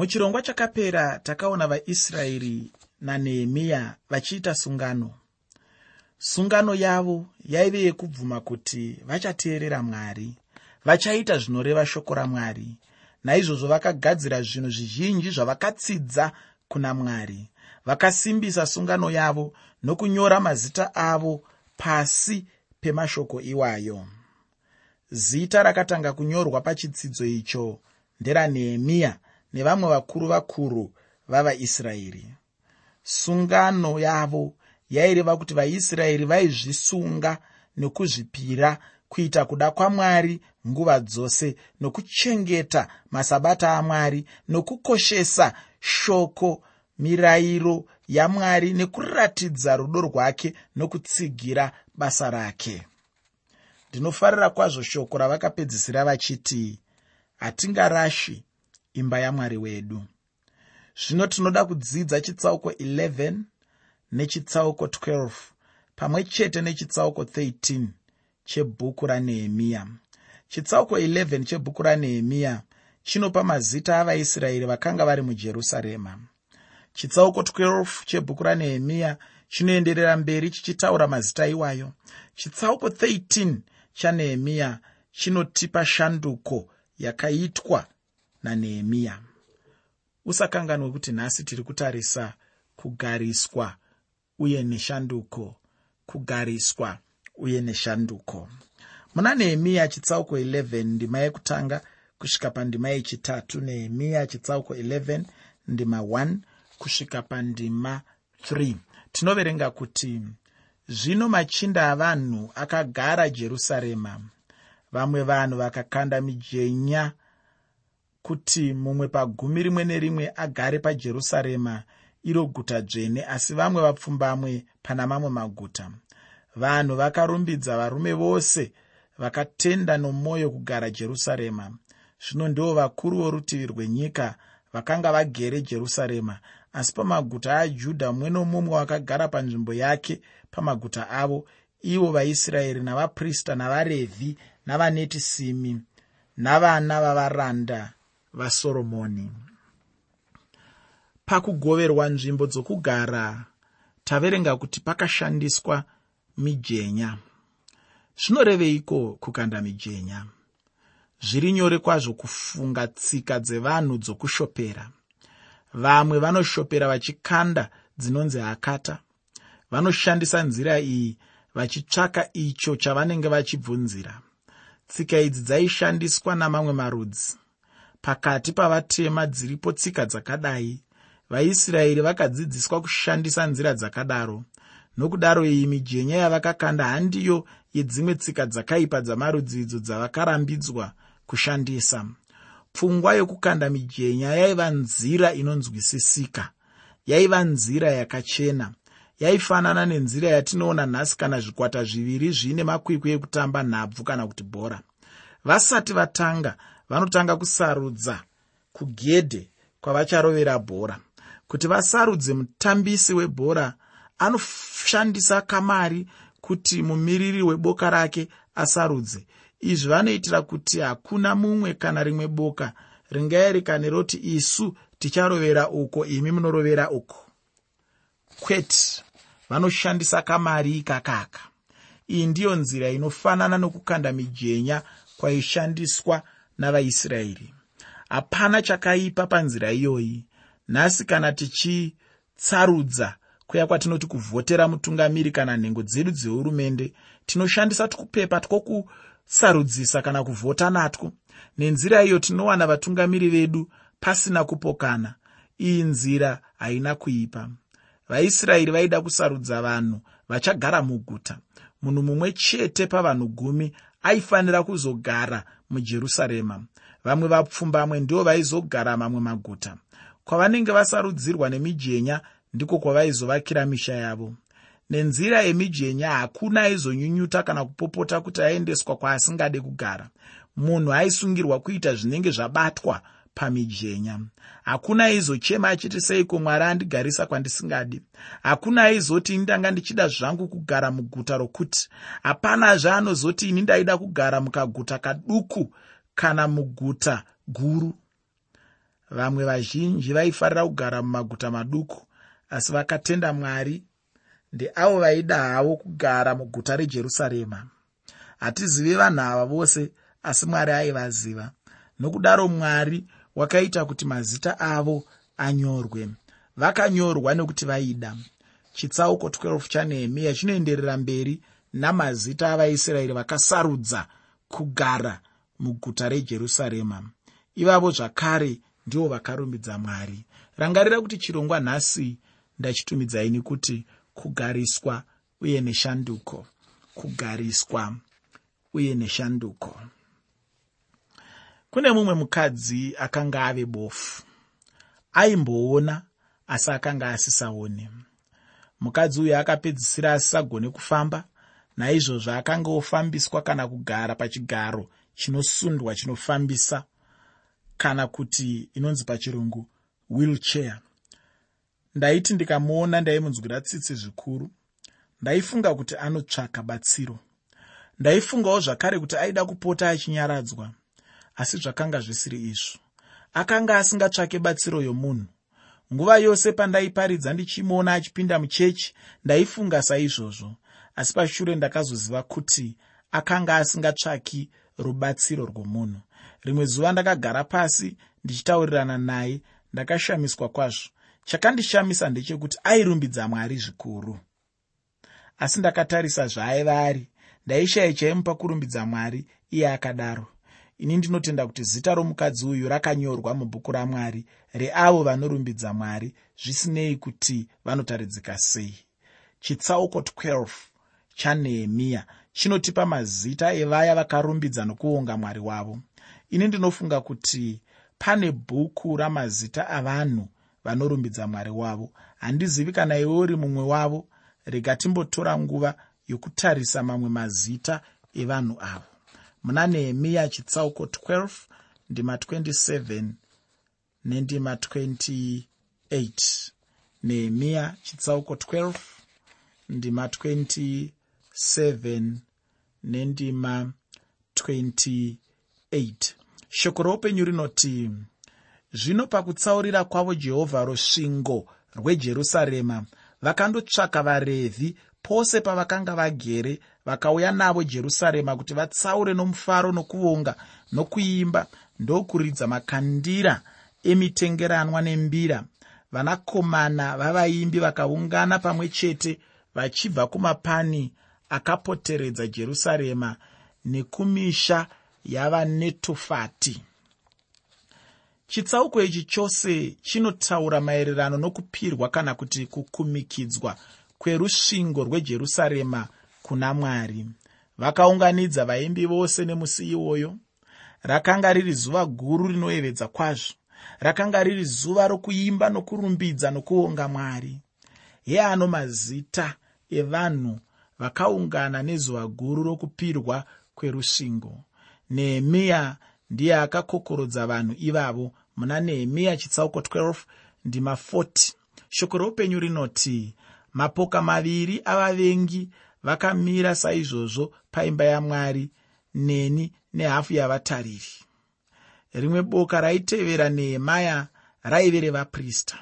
muchirongwa chakapera takaona vaisraeri nanehemiya vachiita sungano. Sungano yavo yaive yekubvuma kuti vachateerera mwari vachaita zvinoreva shoko ramwari. Naizvozvo vakagadzira zvinhu zvizhinji zvavakatsidza kuna mwari vakasimbisa sungano yavo nokunyora mazita avo pasi pemashoko iwayo. Zita rakatanga kunyorwa pachitsidzo icho nderanehemiya nevamwe vakuru vakuru vavaisraeri. Sungano yavo yaireva kuti vaisraeri vaizvisunga nokuzvipira kuita kuda kwamwari nguva dzose nokuchengeta masabata amwari nokukoshesa shoko mirayiro yamwari nekuratidza rudo rwake nokutsigira basa rake. Ndinofarira kwazvo shoko ravakapedzisira vachiti hatingarashi imba yamwari wedu. Zvino tinoda kudzidza chitsauko 11 nechitsauko 12 pamwe chete nechitsauko 13 chebhuku ranehemiya chitsauko 11 chebhuku ranehemiya chinopa mazita avaisraeri vakanga vari mujerusarema. Chitsauko 12 chebhuku ranehemiya chinoenderera mberi chichitaura mazita iwayo. Chitsauko 13 chanehemiya chinotipa shanduko yakaitwa nanehemiya. Usakanganwe kuti nhasi tiri kutarisa kugariswa uye neshanduko kugariswa uye neshanduko. Muna nehemiya chitsauko 11 ndima yekutanga kusvika pandima yechitatu nehemiya chitsauko 11 ndima 1 kusvika pandima 3 tinoverenga kuti zvino machinda avanhu akagara jerusarema. Vamwe vanhu vakakanda mijenya kuti mumwe pagumi rimwe nerimwe agare pajerusarema iro guta dzvene asi vamwe vapfumbamwe pana mamwe maguta. Vanhu vakarumbidza varume vose vakatenda nomwoyo kugara jerusarema. Zvino ndivo vakuru vorutivi rwenyika vakanga vagere jerusarema asi pamaguta ajudha mumwe nomumwe wakagara panzvimbo yake pamaguta avo ivo vaisraeri navaprista navarevhi navaneti simi navana vavaranda vasoromoni. Pakugoverwa nzvimbo dzokugara taverenga kuti pakashandiswa mijenya. Zvinoreveiko kukanda mijenya? Zviri nyore kwazvo kufunga tsika dzevanhu dzokushopera. Vamwe vanoshopera vachikanda dzinonzi hakata. Vanoshandisa nzira iyi vachitsvaka icho chavanenge vachibvunzira. Tsika idzi dzaishandiswa namamwe marudzi pakati pavatema dziripo tsika dzakadai. Vaisraeri vakadzidziswa kushandisa nzira dzakadaro. Nokudaro iyi mijenya yavakakanda handiyo yedzimwe tsika dzakaipa dzamarudzi idzo dzavakarambidzwa kushandisa. Pfungwa yokukanda mijenya yaiva nzira inonzwisisika. Yaiva nzira yakachena. Yaifanana nenzira yatinoona nhasi kana zvikwata zviviri zviine makwikwi ekutamba nhabvu kana kuti bhora. Vasati vatanga vanotanga kusarudza kugedhe kwavacharovera bhora. Kuti vasarudze mutambisi webhora anoshandisa kamari kuti mumiriri weboka rake asarudze. Izvi vanoitira kuti hakuna mumwe kana rimwe boka ringaerekane roti isu ticharovera uko imi munorovera uko. Kwete vanoshandisa kamari ikakaka. Iyi ndiyo nzira inofanana nokukanda mijenya kwaishandiswa navaisraeri. Hapana chakaipa panzira iyoyi. Nhasi kana tichitsarudza kuya kwatinoti kuvhotera mutungamiri kana nhengo dzedu dzehurumende tinoshandisa tukupepa twokusarudzisa kana kuvhota natwo. Nenzira iyo tinowana vatungamiri vedu pasina kupokana. Iyi nzira haina kuipa. Vaisraeri vaida kusarudza vanhu vachagara muguta. Munhu mumwe chete pavanhu gumi aifanira kuzogara mujerusarema. Vamwe vapfumbamwe ndivo vaizogara mamwe maguta. Kwavanenge vasarudzirwa nemijenya ndiko kwavaizovakira misha yavo. Nenzira yemijenya hakuna aizonyunyuta kana kupopota kuti aendeswa kwaasingade kugara. Munhu aisungirwa kuita zvinenge zvabatwa pamijenya. Hakuna aizochema achiti seiko mwari andigarisa kwandisingadi. Hakuna aizoti ini ndanga ndichida zvangu kugara muguta rokuti. Hapana zvaanozoti ini ndaida kugara mukaguta kaduku kana muguta guru. Vamwe vazhinji vaifarira kugara mumaguta maduku asi vakatenda mwari ndeavo vaida havo kugara muguta rejerusarema. Hatizivi vanhu ava vose asi mwari aivaziva. Nokudaro mwari wakaita kuti mazita avo anyorwe. Vakanyorwa nekuti vaida. Chitsauko 12 chanehemiya chinoenderera mberi namazita avaisraeri vakasarudza kugara muguta rejerusarema. Ivavo zvakare ndivo vakarumbidza mwari. Rangarira kuti chirongwa nhasi ndachitumidzai kuti kugariswa uye neshanduko. Kugariswa uye neshanduko kune mumwe mukadzi akanga ave bofu. Aimboona asi akanga asisaone. Mukadzi uyu akapedzisira asisagone kufamba naizvozvo akanga ofambiswa kana kugara pachigaro chinosundwa chinofambisa kana kuti inonzi pachirungu wheelchair. Ndaiti ndikamuona ndaimunzwira tsitsi zvikuru ndaifunga kuti anotsvaka batsiro. Ndaifungawo zvakare kuti aida kupota achinyaradzwa asi zvakanga zvisiri izvo. Akanga asingatsvake batsiro yomunhu. Nguva yose pandaiparidza ndichimuona achipinda muchechi ndaifunga saizvozvo. Asi pashure ndakazoziva kuti akanga asingatsvaki rubatsiro rwomunhu. Rimwe zuva ndakagara pasi ndichitaurirana naye ndakashamiswa kwazvo. Chakandishamisa ndechekuti airumbidza mwari zvikuru. Asi ndakatarisa zvaaiva ari ndaishaya chaimupa kurumbidza mwari iye akadaro ini ndinotenda kuti zita romukadzi uyu rakanyorwa mubhuku ramwari reavo vanorumbidza mwari zvisinei kuti vanotaridzika sei. Chitsauko 12 chanehemiya chinotipa mazita evaya vakarumbidza nokuonga mwari wavo. Ini ndinofunga kuti pane bhuku ramazita avanhu vanorumbidza mwari wavo. Handizivi kana iwe uri mumwe wavo. Rega timbotora nguva yokutarisa mamwe mazita evanhu avo muna nehemiya chitsauko 12 ndima 27 nendima 28 nehemiya chitsauko 12 ndima 27 nendima 28 shoko roupenyu rinoti zvino pakutsaurira kwavo jehovha rusvingo rwejerusarema vakandotsvaka varevhi pose pavakanga vagere vakauya navo jerusarema kuti vatsaure nomufaro nokuvonga nokuimba ndokuridza makandira emitengeranwa nembira. Vanakomana vavaimbi vakaungana pamwe chete vachibva kumapani akapoteredza jerusarema nekumisha yavanetofati chitsauko ichi chose chinotaura maererano nokupirwa kana kuti kukumikidzwa kwerusvingo rwejerusarema kuna mwari. Vakaunganidza vaimbi vose nemusi iwoyo. Rakanga riri zuva guru rinoyevedza kwazvo. Rakanga riri zuva rokuimba nokurumbidza nokuonga mwari. Heano mazita evanhu vakaungana nezuva guru rokupirwa kwerusvingo. Nehemiya ndiye akakokorodza vanhu ivavo muna nehemiya chitsauko 12 ndima 40 shoko roupenyu rinoti mapoka maviri avavengi vakamira saizvozvo paimba yamwari neni nehafu yavatariri. Rimwe boka raitevera nehemaya raive revaprista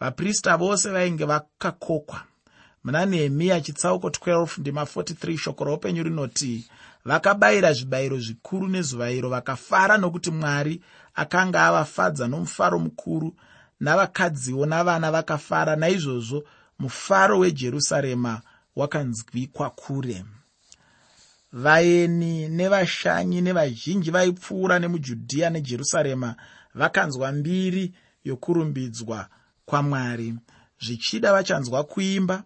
vaprista vose vainge vakakokwa. Muna nehemiya chitsauko 12 ndima 43 shoko roupenyu rinoti vakabayira zvibayiro zvikuru nezuva iro vakafara nokuti mwari akanga avafadza nomufaro mukuru navakadziwo navana vakafara naizvozvo mufaro wejerusarema wakanzwikwa kure. Vaeni nevashanyi nevazhinji vaipfuura nemujudhiya nejerusarema vakanzwa mbiri yokurumbidzwa kwamwari. Zvichida vachanzwa kuimba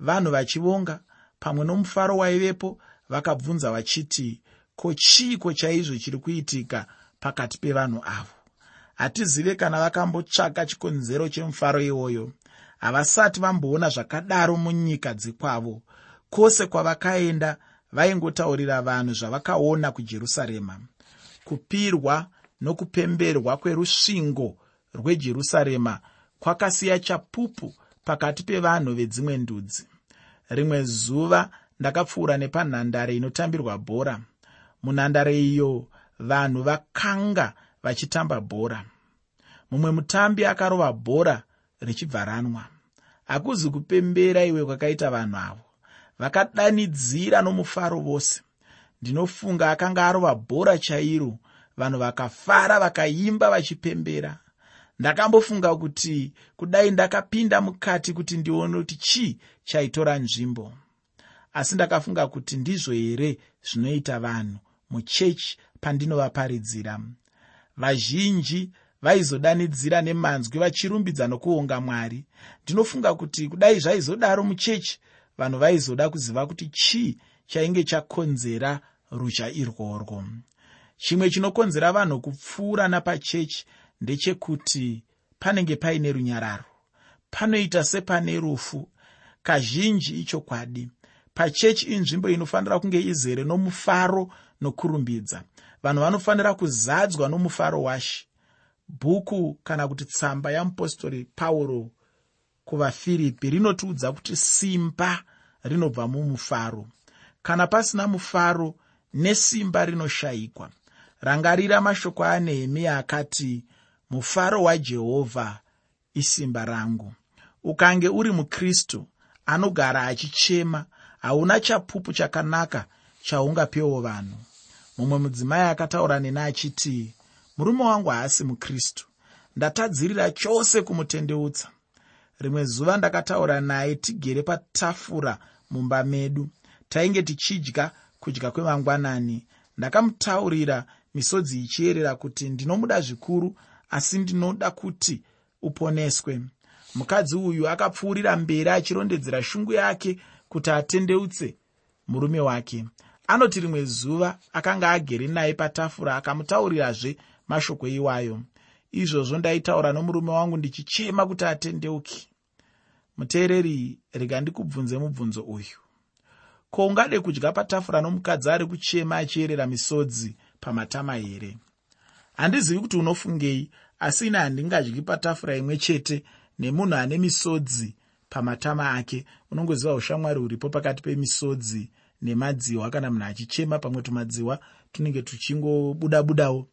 vanhu vachivonga pamwe nomufaro waivepo vakabvunza vachiti ko chiiko chaizvo chiri kuitika pakati pevanhu avo? Hatizive kana vakambotsvaka chikonzero chemufaro iwoyo havasati vamboona zvakadaro munyika dzekwavo kwose kwavakaenda vaingotaurira vanhu zvavakaona kujerusarema. Kupirwa nokupemberwa kwerusvingo rwejerusarema kwakasiya chapupu pakati pevanhu vedzimwe ndudzi. Rimwe zuva ndakapfuura nepanhandare inotambirwa bhora. Munhandare iyo vanhu vakanga vachitamba bhora. Mumwe mutambi akarova bhora richibva ranwa. Hakuzi kupembera iwe kwakaita vanhu avo. Vakadanidzira nomufaro vose. Ndinofunga akanga arova bhora chairo vanhu vakafara vakaimba vachipembera. Ndakambofunga kuti kudai ndakapinda mukati kuti ndione kuti chii chaitora nzvimbo. Asi ndakafunga kuti ndizvo here zvinoita vanhu muchechi pandinovaparidzira vazhinji vaizodanidzira nemanzwi vachirumbidza nokuonga mwari. Ndinofunga kuti kudai zvaizodaro muchechi vanhu vaizoda kuziva kuti chii chainge chakonzera rusha irworwo. Chimwe chinokonzera vanhu kupfuura napachechi ndechekuti panenge paine runyararo. Panoita sepane rufu kazhinji ichokwadi. Pachechi inzvimbo inofanira kunge izere nomufaro nokurumbidza. Vanhu vanofanira kuzadzwa nomufaro washi bhuku kana kuti tsamba yamupostori pauro kuvafiripi rinotiudza kuti simba rinobva mumufaro. Kana pasina mufaro nesimba rinoshayikwa rangarira mashoko anehemiya akati mufaro wajehovha isimba rangu. Ukange uri mukristu anogara achichema hauna chapupu chakanaka chaungapewo vanhu. Mumwe mudzimai akataura neni achiti murume wangu haasi mukristu. Ndatadzirira chose kumutendeutsa. Rimwe zuva ndakataura naye tigere patafura mumba medu. Tainge tichidya kudya kwemangwanani. Ndakamutaurira misodzi ichiyerera kuti ndinomuda zvikuru asi ndinoda kuti uponeswe. Mukadzi uyu akapfuurira mberi achirondedzera shungu yake kuti atendeutse murume wake. Anoti rimwe zuva akanga agere naye patafura akamutaurirazve mashoko iwayo. Izvozvo ndaitaura nomurume wangu ndichichema kuti atendeuki muteereri rega ndikubvunze mubvunzo uyu. Ko ungade kudya patafura nomukadzi ari kuchema achiyerera misodzi pamatama here? Handizivi kuti unofungei asi ine handingadyi patafura imwe chete nemunhu ane misodzi pamatama ake. Unongoziva ushamwari huripo pakati pemisodzi nemadziwa kana munhu achichema pamwe tumadziwa tunenge tuchingobuda budawo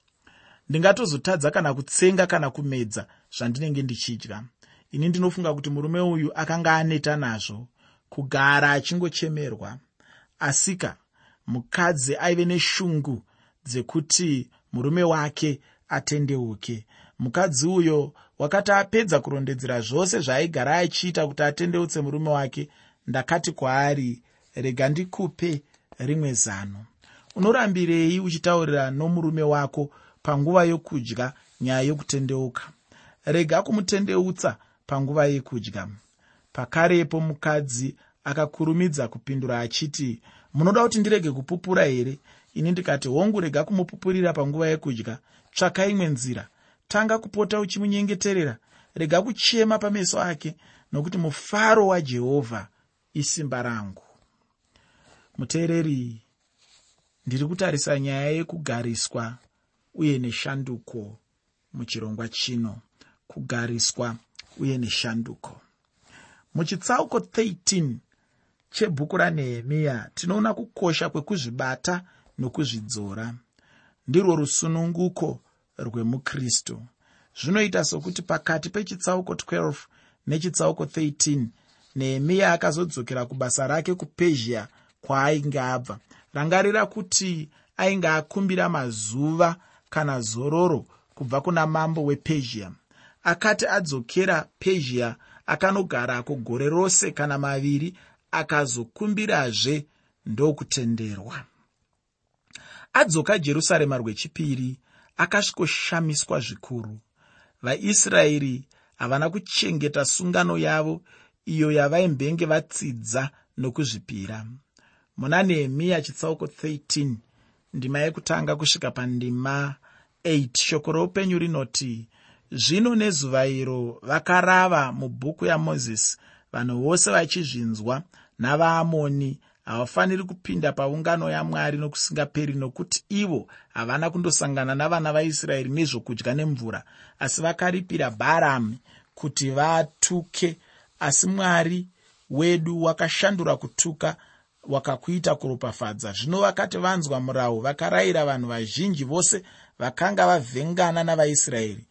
ndingatozotadza kana kutsenga kana kumedza zvandinenge ndichidya. Ini ndinofunga kuti murume uyu akanga aneta nazvo kugara achingochemerwa. Asika mukadzi aive neshungu dzekuti murume wake atendeuke. Mukadzi uyo wakati apedza kurondedzera zvose zvaaigara achiita kuti atendeutse murume wake ndakati kwaari rega ndikupe rimwe zano. Unorambirei uchitaurira nomurume wako panguva yokudya nyaya yokutendeuka. Rega kumutendeutsa panguva yekudya. Pakarepo mukadzi akakurumidza kupindura achiti munoda kuti ndirege kupupura here? Ini ndikati hongu rega kumupupurira panguva yekudya. Tsvaka imwe nzira. Tanga kupota uchimunyengeterera rega kuchema pameso ake nokuti mufaro wajehovha isimba rangu. Muteereri ndiri kutarisa nyaya yekugariswa uye neshanduko muchirongwa chino kugariswa uye neshanduko. Muchitsauko 13 chebhuku ranehemiya tinoona kukosha kwekuzvibata nokuzvidzora. Ndirwo rusununguko rwemukristu. Zvinoita sokuti pakati pechitsauko 12 nechitsauko 13 nehemiya akazodzokera kubasa rake kupezhia kwaainge abva. Rangarira kuti ainge akumbira mazuva kana zororo kubva kuna mambo wepezhia. Akati adzokera pezhia akanogarako gore rose kana maviri akazokumbirazve ndokutenderwa. Adzoka jerusarema rwechipiri akasvikoshamiswa zvikuru. Vaisraeri havana kuchengeta sungano yavo iyo yavaimbenge vatsidza nokuzvipira. Muna nehemiya chitsauko 13 ndima yekutanga kusvika pandima 8 shoko roupenyu rinoti zvino nezuva iro vakarava mubhuku yamozisi vanhu vose vachizvinzwa navaamoni. Havafaniri kupinda paungano yamwari nokusingaperi nokuti ivo havana kundosangana navana vaisraeri nezvokudya nemvura asi vakaripira bharamu kuti vatuke. Asi mwari wedu wakashandura kutuka wakakuita kuropafadza. Zvino vakati vanzwa murau vakarayira vanhu vazhinji vose vakanga vavhengana navaisraeri.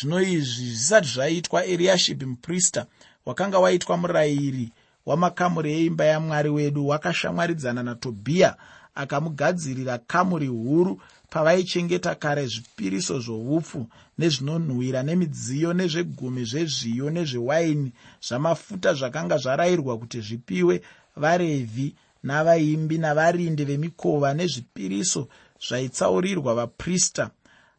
Zvino izvi zvisati zvaitwa eriashibhi muprista wakanga waitwa murayiri wamakamuri eimba yamwari wedu wakashamwaridzana natobhiya akamugadzirira kamuri huru pavaichengeta kare zvipiriso zvoupfu nezvinonhuhwira nemidziyo nezvegumi zvezviyo nezvewaini zvamafuta zvakanga zvarayirwa kuti zvipiwe varevhi navaimbi navarindi vemikova nezvipiriso zvaitsaurirwa vaprista.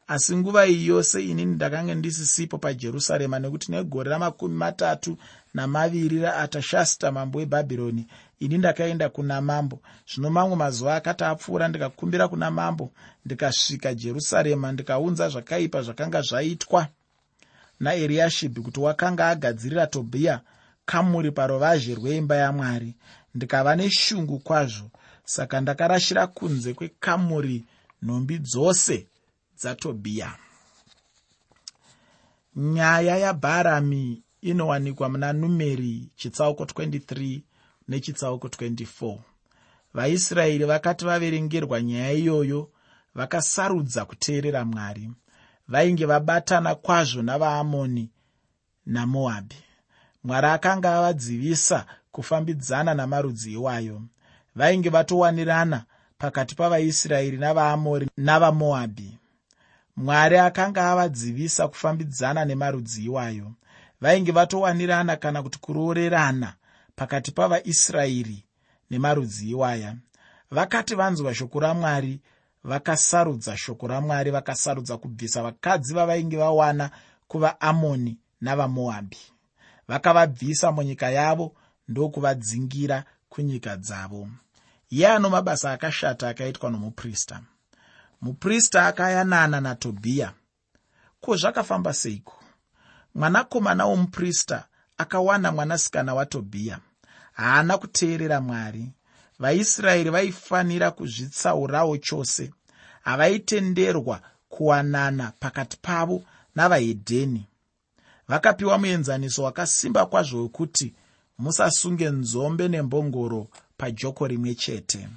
Asi nguva iyi yose inini ndakanga ndisisipo pajerusarema nekuti negore ramakumi matatu namaviri raatashasta mambo webhabhironi ini ndakaenda kuna mambo. Zvino mamwe mazuva akati apfuura ndikakumbira kuna mambo ndikasvika jerusarema ndikaunza zvakaipa zvakanga zvaitwa naeriashibhi kuti wakanga agadzirira tobhiya kamuri paruvazhe rweimba yamwari ndikava neshungu kwazvo. Saka ndakarashira kunze kwekamuri nhumbi dzose dzatobhiya nyaya yabharami inowanikwa muna numeri chitsauko 23 nechitsauko 24 vaisraeri vakati vaverengerwa nyaya iyoyo vakasarudza kuteerera mwari. Vainge vabatana kwazvo navaamoni namoabhi mwari akanga avadzivisa kufambidzana namarudzi iwayo. Vainge vatowanirana pakati pavaisraeri navaamori navamoabhi mwari akanga avadzivisa kufambidzana nemarudzi iwayo. Vainge vatowanirana kana kuti kuroorerana pakati pavaisraeri nemarudzi iwaya. Vakati vanzwa shoko ramwari vakasarudza shoko ramwari vakasarudza kubvisa vakadzi vavainge vawana kuvaamoni navamoabhi vakavabvisa munyika yavo ndokuvadzingira kunyika dzavo. Iye ano mabasa akashata akaitwa nomuprista. Muprista akayanana natobhiya. Ko zvakafamba seiko? Mwanakomana womuprista akawana mwanasikana watobhiya. Haana kuteerera mwari. Vaisraeri vaifanira kuzvitsaurawo chose. Havaitenderwa kuwanana pakati pavo navahedheni. Vakapiwa muenzaniso wakasimba kwazvo wekuti musasunge nzombe nembongoro pajoko rimwe chete.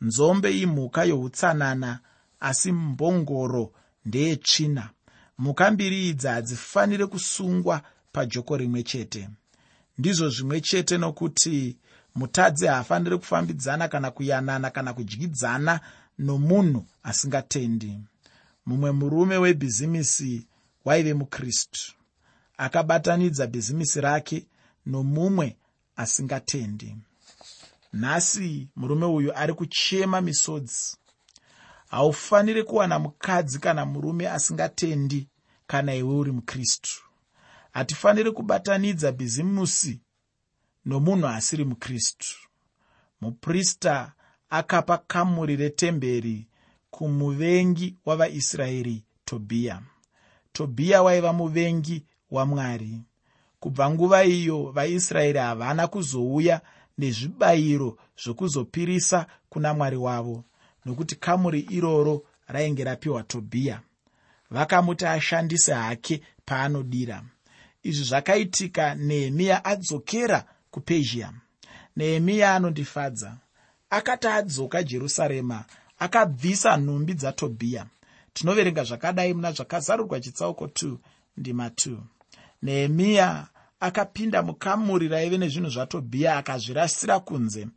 Nzombe imhuka youtsanana asi mbongoro ndeyetsvina mhuka mbiri idzi hadzifaniri kusungwa pajoko rimwe chete. Ndizvo zvimwe chete nokuti mutadzi haafaniri kufambidzana kana kuyanana kana kudyidzana nomunhu asingatendi. Mumwe murume webhizimisi waive mukristu. Akabatanidza bhizimisi rake nomumwe asingatendi. Nhasi murume uyu ari kuchema misodzi. Haufaniri kuwana mukadzi kana murume asingatendi kana iwe uri mukristu. Hatifaniri kubatanidza bhizimusi nomunhu asiri mukristu. Muprista akapa kamuri retemberi kumuvengi wavaisraeri tobhiya tobhiya waiva muvengi wamwari kubva nguva iyo vaisraeri havana kuzouya nezvibayiro zvokuzopirisa kuna mwari wavo nokuti kamuri iroro rainge rapiwa tobhiya. Vakamuti ashandise hake paanodira. Izvi zvakaitika nehemiya adzokera kupezhia. Nehemiya anondifadza. Akati adzoka jerusarema akabvisa nhumbi dzatobhiya tinoverenga zvakadai muna zvakazarurwa chitsauko 2 ndima 2 nehemiya akapinda mukamuri raive nezvinhu zvatobhiya akazvirasira kunze.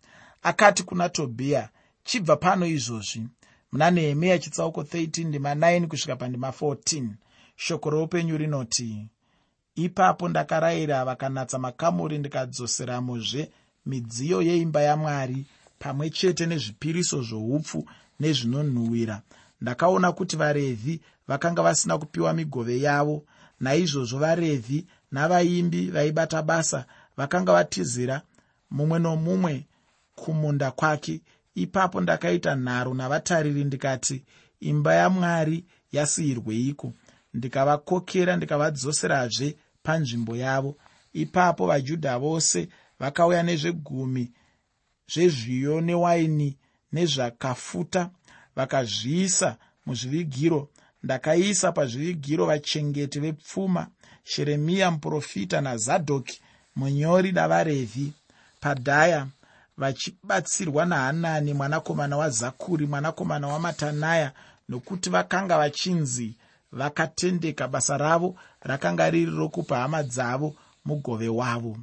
Akati kuna tobhiya chibva pano izvozvi. Muna nehemiya chitsauko 13 ndima 9 kusvika pandima 14 shoko roupenyu rinoti ipapo ndakarayira vakanatsa makamuri ndikadzoseramozve midziyo yeimba yamwari pamwe chete nezvipiriso zvoupfu nezvinonhuhwira. Ndakaona kuti varevhi vakanga vasina kupiwa migove yavo naizvozvo varevhi navaimbi vaibata basa vakanga vatizira mumwe nomumwe kumunda kwake. Ipapo ndakaita nharo navatariri ndikati imba yamwari yasiyirweiko ndikavakokera ndikavadzoserazve panzvimbo yavo. Ipapo vajudha vose vakauya nezvegumi zvezviyo newaini nezvakafuta vakazviisa muzvivigiro ndakaisa pazvivigiro vachengeti vepfuma sheremiya muprofita nazadhoki munyori navarevhi. Padhaya vachibatsirwa nahanani mwanakomana wazakuri mwanakomana wamatanaya nokuti vakanga vachinzi vakatendeka basa ravo rakanga riri rokupa hama dzavo mugove wavo.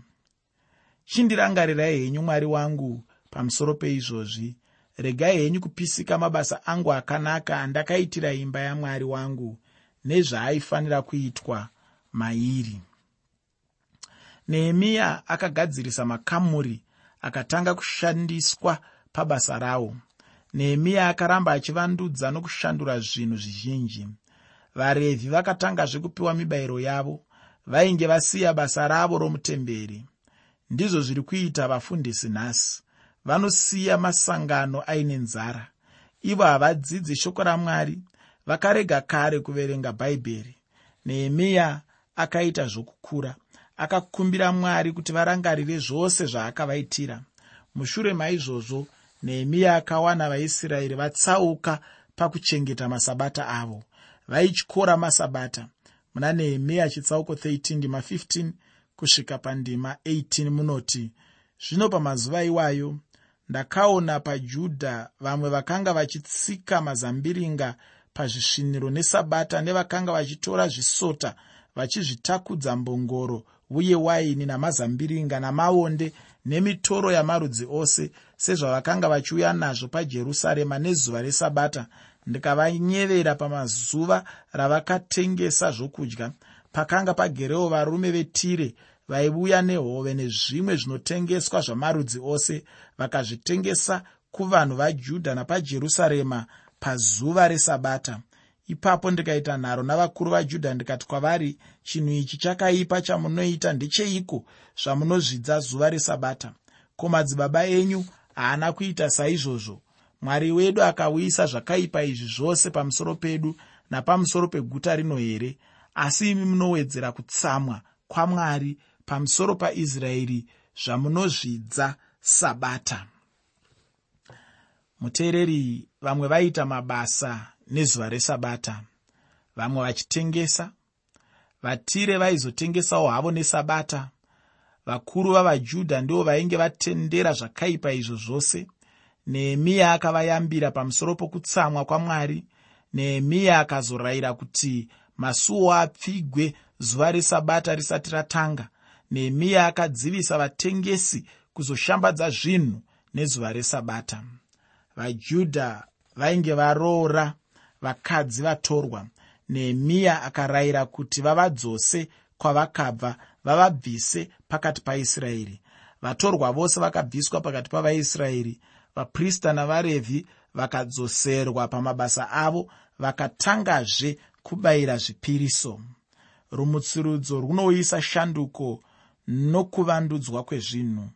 Chindirangarirai henyu mwari wangu pamusoro peizvozvi regai henyu kupisika mabasa angu akanaka andakaitira imba yamwari wangu nezvaaifanira kuitwa mairi. Nehemiya akagadzirisa makamuri akatanga kushandiswa pabasa rawo. Nehemiya akaramba achivandudza nokushandura zvinhu zvizhinji. Varevhi vakatangazve kupiwa mibayiro yavo vainge vasiya basa ravo romutemberi. Ndizvo zviri kuita vafundisi nhasi vanosiya masangano aine nzara. Ivo havadzidzi shoko ramwari vakarega kare kuverenga bhaibheri. Nehemiya akaita zvokukura akakumbira mwari kuti varangarire zvose zvaakavaitira. Mushure maizvozvo nehemiya akawana vaisraeri vatsauka pakuchengeta masabata avo. Vaityora masabata muna nehemiya chitsauko 13 ndima 15 kusvika pandima 18 munoti zvino pamazuva iwayo ndakaona pajudha vamwe vakanga vachitsika mazambiringa pazvisviniro nesabata nevakanga vachitora zvisota vachizvitakudza mbongoro uye waini namazambiringa namaonde nemitoro yamarudzi ose sezvavakanga vachiuya nazvo pajerusarema nezuva resabata ndikavanyevera pamazuva ravakatengesa zvokudya. Pakanga pagerewo varume vetire vaiuya nehove nezvimwe zvinotengeswa zvamarudzi ose vakazvitengesa kuvanhu vajudha napajerusarema pazuva resabata. Ipapo ndikaita nharo navakuru vajudha ndikati kwavari chinhu ichi chakaipa chamunoita ndecheiko zvamunozvidza zuva resabata? Ko madzibaba enyu haana kuita saizvozvo? Mwari wedu akauyisa zvakaipa izvi zvose pamusoro pedu napamusoro peguta rino here? Asi imi munowedzera kutsamwa kwamwari pamusoro paisraeri zvamunozvidza sabata. Muteereri vamwe vaita mabasa nezuva resabata. Vamwe vachitengesa vatire vaizotengesawo havo nesabata. Vakuru vavajudha ndivo vainge vatendera zvakaipa izvo zvose. Nehemiya akavayambira pamusoro pokutsamwa kwamwari. Nehemiya akazorayira kuti masuo apfigwe zuva resabata risati ratanga nehemiya akadzivisa vatengesi kuzoshambadza zvinhu nezuva resabata. Vajudha vainge varoora vakadzi vatorwa. Nehemiya akarayira kuti vavadzose kwavakabva vavabvise pakati paisraeri. Vatorwa vose vakabviswa pakati pavaisraeri. Vaprista navarevhi vakadzoserwa pamabasa avo vakatangazve kubayira zvipiriso. Rumutsirudzo runouyisa shanduko nokuvandudzwa kwezvinhu.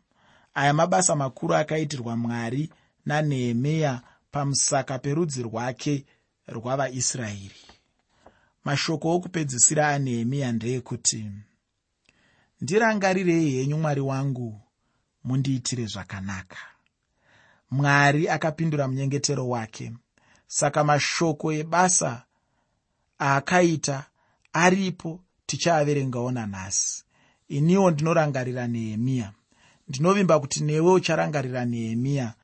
Aya mabasa makuru akaitirwa mwari nanehemiya pamusaka perudzi rwake rwavaisraeri. Mashoko okupedzisira anehemiya ndeyekuti ndirangarirei henyu mwari wangu mundiitire zvakanaka. Mwari akapindura munyengetero wake. Saka mashoko ebasa aakaita aripo tichaaverengawo nanhasi iniwo ndinorangarira nehemiya ndinovimba kuti newe ucharangarira nehemiya